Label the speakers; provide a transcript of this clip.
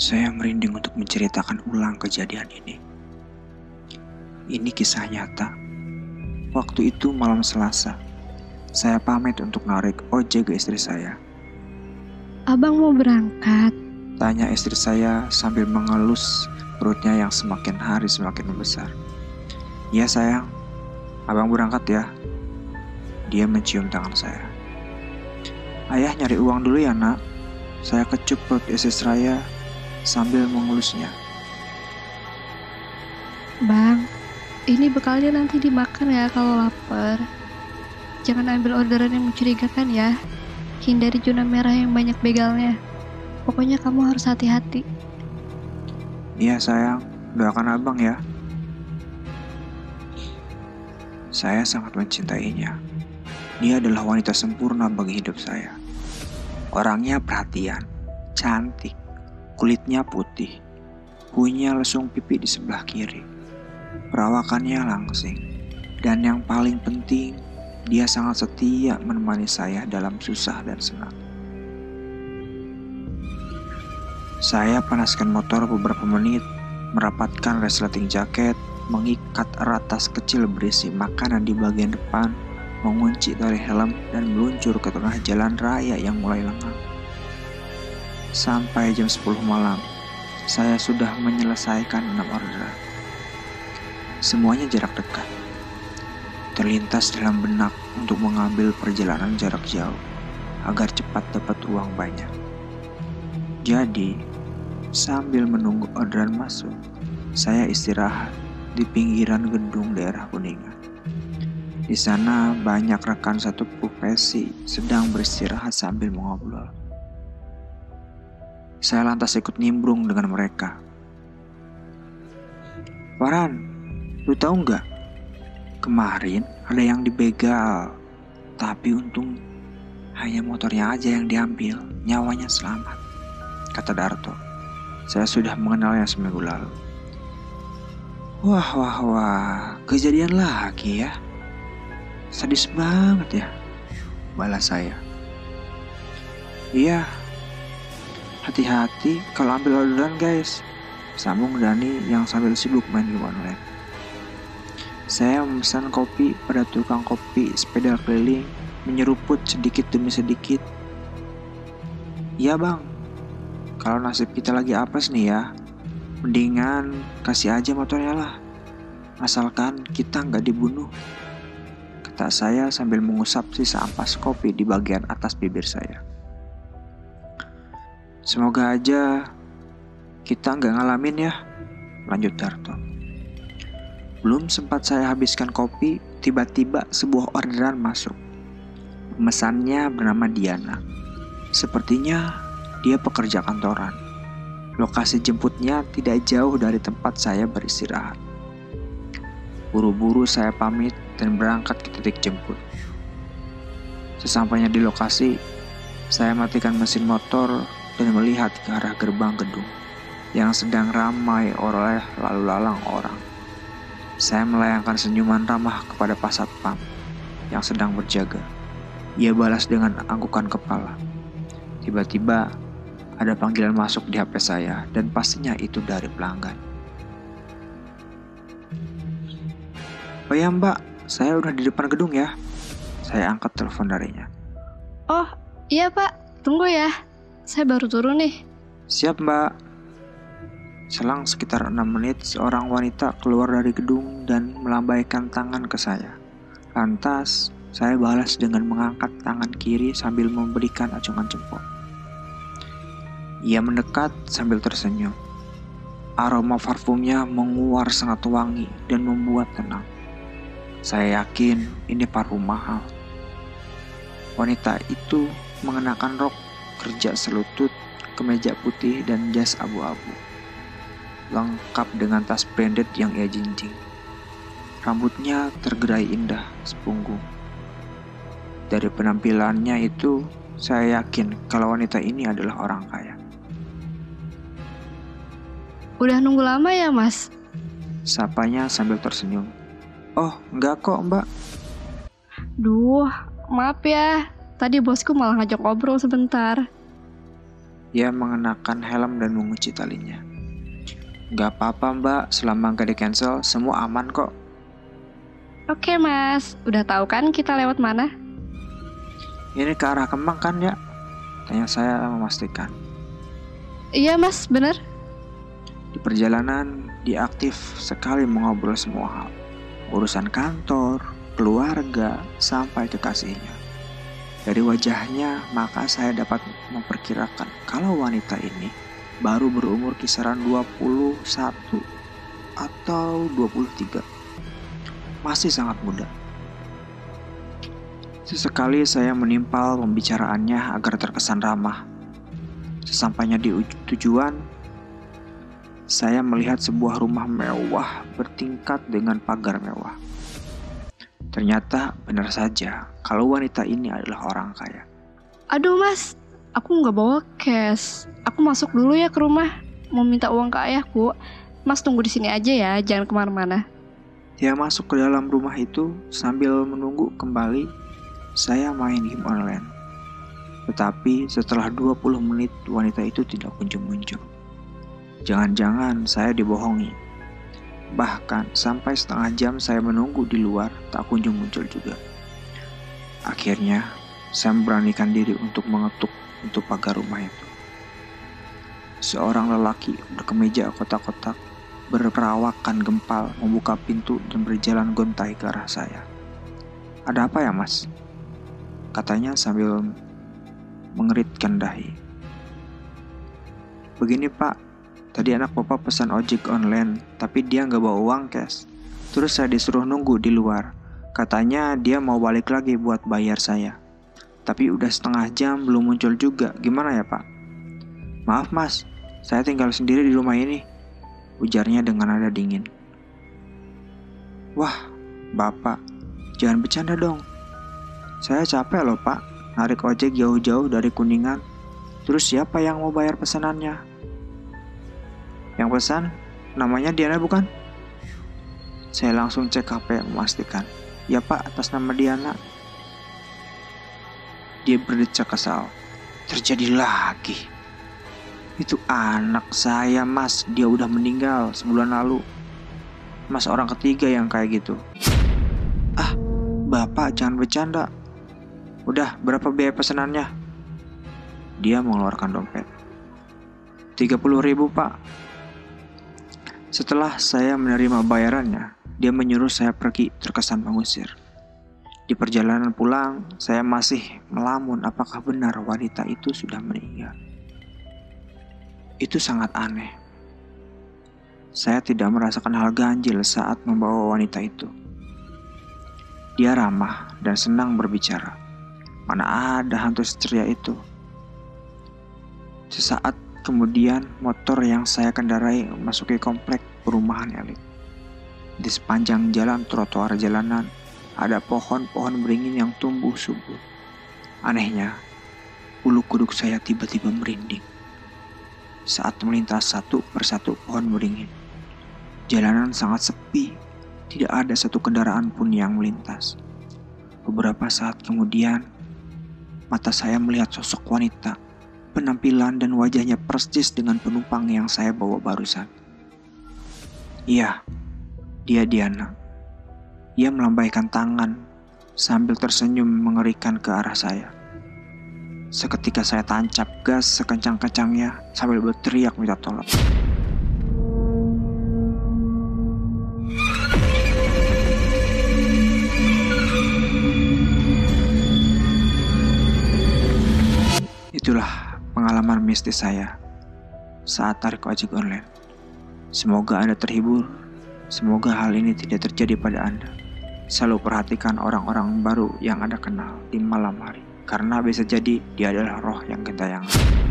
Speaker 1: Saya merinding untuk menceritakan ulang kejadian ini. Ini kisah nyata. Waktu itu malam Selasa, saya pamit untuk narik ojek ke istri saya.
Speaker 2: Abang mau berangkat?
Speaker 1: Tanya istri saya sambil mengelus perutnya yang semakin hari semakin membesar. Ya sayang, abang berangkat ya. Dia mencium tangan saya. Ayah nyari uang dulu ya nak. Saya kecup perut istri saya sambil mengelusnya.
Speaker 2: Bang, ini bekalnya nanti dimakan ya kalau lapar. Jangan ambil orderan yang mencurigakan ya. Hindari zona merah yang banyak begalnya. Pokoknya kamu harus hati-hati.
Speaker 1: Iya sayang, doakan abang ya. Saya sangat mencintainya. Dia adalah wanita sempurna bagi hidup saya. Orangnya perhatian, cantik, kulitnya putih, punya lesung pipi di sebelah kiri. Perawakannya langsing, dan yang paling penting, dia sangat setia menemani saya dalam susah dan senang. Saya panaskan motor beberapa menit, merapatkan resleting jaket, mengikat erat tas kecil berisi makanan di bagian depan, mengunci tali helm dan meluncur ke tengah jalan raya yang mulai lengang. Sampai jam 10 malam, saya sudah menyelesaikan enam orderan. Semuanya jarak dekat. Terlintas dalam benak untuk mengambil perjalanan jarak jauh agar cepat dapat uang banyak. Jadi, sambil menunggu orderan masuk, saya istirahat di pinggiran gedung daerah Kuningan. Di sana banyak rekan satu profesi sedang beristirahat sambil mengobrol. Saya lantas ikut nimbrung dengan mereka. Waran, lu tahu nggak? Kemarin ada yang dibegal, tapi untung hanya motornya aja yang diambil, nyawanya selamat. Kata Darto. Saya sudah mengenalnya seminggu lalu. Wah, wah, wah, kejadian lagi ya. Sadis banget ya, balas saya. Iya, hati-hati kalau ambil orderan guys. Sambung Dani yang sambil sibuk main game online. Saya memesan kopi pada tukang kopi sepeda keliling, menyeruput sedikit demi sedikit. Iya bang, kalau nasib kita lagi apes nih ya, mendingan kasih aja motornya lah. Asalkan kita nggak dibunuh kata saya sambil mengusap sisa ampas kopi di bagian atas bibir saya. Semoga aja kita nggak ngalamin ya, lanjut Darto. Belum sempat saya habiskan kopi, tiba-tiba sebuah orderan masuk. Pemesannya bernama Diana. Sepertinya dia pekerja kantoran. Lokasi jemputnya tidak jauh dari tempat saya beristirahat. Buru-buru saya pamit dan berangkat ke titik jemput. Sesampainya di lokasi, saya matikan mesin motor dan melihat ke arah gerbang gedung yang sedang ramai oleh lalu lalang orang. Saya melayangkan senyuman ramah kepada Pasat Pam yang sedang berjaga. Ia balas dengan anggukan kepala. Tiba-tiba ada panggilan masuk di HP saya dan pastinya itu dari pelanggan. Oh ya mbak, saya udah di depan gedung ya. Saya angkat telepon darinya.
Speaker 2: Oh, iya pak, tunggu ya. Saya baru turun nih.
Speaker 1: Siap mbak. Selang sekitar enam menit, seorang wanita keluar dari gedung dan melambaikan tangan ke saya. Lantas, saya balas dengan mengangkat tangan kiri sambil memberikan acungan jempol. Ia mendekat sambil tersenyum. Aroma parfumnya menguar sangat wangi dan membuat tenang. Saya yakin ini parfum mahal. Wanita itu mengenakan rok kerja selutut, kemeja putih, dan jas abu-abu. Lengkap dengan tas branded yang ia jinjing. Rambutnya tergerai indah sepunggung. Dari penampilannya itu, saya yakin kalau wanita ini adalah orang kaya.
Speaker 2: Udah nunggu lama ya, Mas?
Speaker 1: Sapanya sambil tersenyum. Oh, enggak kok mbak.
Speaker 2: Duh, maaf ya. Tadi bosku malah ngajak ngobrol sebentar.
Speaker 1: Ia mengenakan helm dan mengunci talinya. Gak apa-apa mbak, selama gak di cancel, semua aman kok.
Speaker 2: Oke mas, udah tahu kan kita lewat mana?
Speaker 1: Ini ke arah Kemang kan ya? Tanya saya memastikan.
Speaker 2: Iya mas, bener.
Speaker 1: Di perjalanan, dia aktif sekali mengobrol semua hal. Urusan kantor, keluarga, sampai kekasihnya. Dari wajahnya, maka saya dapat memperkirakan kalau wanita ini baru berumur kisaran 21 atau 23. Masih sangat muda. Sesekali saya menimpal pembicaraannya agar terkesan ramah. Sesampainya di tujuan, saya melihat sebuah rumah mewah bertingkat dengan pagar mewah. Ternyata benar saja kalau wanita ini adalah orang kaya.
Speaker 2: Aduh mas, aku nggak bawa cash. Aku masuk dulu ya ke rumah. Mau minta uang ke ayahku. Mas tunggu di sini aja ya, jangan ke mana-mana.
Speaker 1: Dia masuk ke dalam rumah itu sambil menunggu kembali saya main game online. Tetapi setelah 20 menit wanita itu tidak kunjung muncul. Jangan-jangan saya dibohongi Bahkan sampai setengah jam saya menunggu di luar tak kunjung muncul juga. Akhirnya saya memberanikan diri untuk mengetuk untuk pagar rumah itu. Seorang lelaki berkemeja kotak-kotak berperawakan gempal membuka pintu dan berjalan gontai ke arah saya. Ada apa ya mas? Katanya sambil mengeritkan dahi. Begini pak, Tadi anak papa pesan ojek online, tapi dia nggak bawa uang cash. Terus saya disuruh nunggu di luar. Katanya dia mau balik lagi buat bayar saya. Tapi udah setengah jam belum muncul juga. Gimana ya pak? Maaf mas, saya tinggal sendiri di rumah ini. Ujarnya dengan nada dingin. Wah, bapak, jangan bercanda dong. Saya capek loh pak, narik ojek jauh-jauh dari Kuningan. Terus siapa yang mau bayar pesanannya? Yang pesan, namanya Diana bukan? Saya langsung cek HP memastikan. Ya pak, atas nama Diana. Dia berdecak kesal. Terjadi lagi. Itu anak saya mas, dia udah meninggal sebulan lalu. Mas orang ketiga yang kayak gitu. Ah, bapak jangan bercanda. Udah, berapa biaya pesanannya? Dia mengeluarkan dompet. 30 ribu pak, setelah saya menerima bayarannya, dia menyuruh saya pergi terkesan mengusir. Di perjalanan pulang, saya masih melamun apakah benar wanita itu sudah meninggal. Itu sangat aneh. Saya tidak merasakan hal ganjil saat membawa wanita itu. Dia ramah dan senang berbicara. Mana ada hantu seceria itu. Sesaat Kemudian motor yang saya kendarai memasuki komplek perumahan elit. Di sepanjang jalan trotoar jalanan ada pohon-pohon beringin yang tumbuh subur. Anehnya, bulu kuduk saya tiba-tiba merinding saat melintas satu persatu pohon beringin. Jalanan sangat sepi, tidak ada satu kendaraan pun yang melintas. Beberapa saat kemudian, mata saya melihat sosok wanita penampilan dan wajahnya persis dengan penumpang yang saya bawa barusan. Iya, dia Diana. Ia melambaikan tangan sambil tersenyum mengerikan ke arah saya. Seketika saya tancap gas sekencang-kencangnya sambil berteriak minta tolong. Pengalaman mistis saya saat tarik ojek online. Semoga Anda terhibur. Semoga hal ini tidak terjadi pada Anda. Selalu perhatikan orang-orang baru yang Anda kenal di malam hari. Karena bisa jadi dia adalah roh yang gentayangan.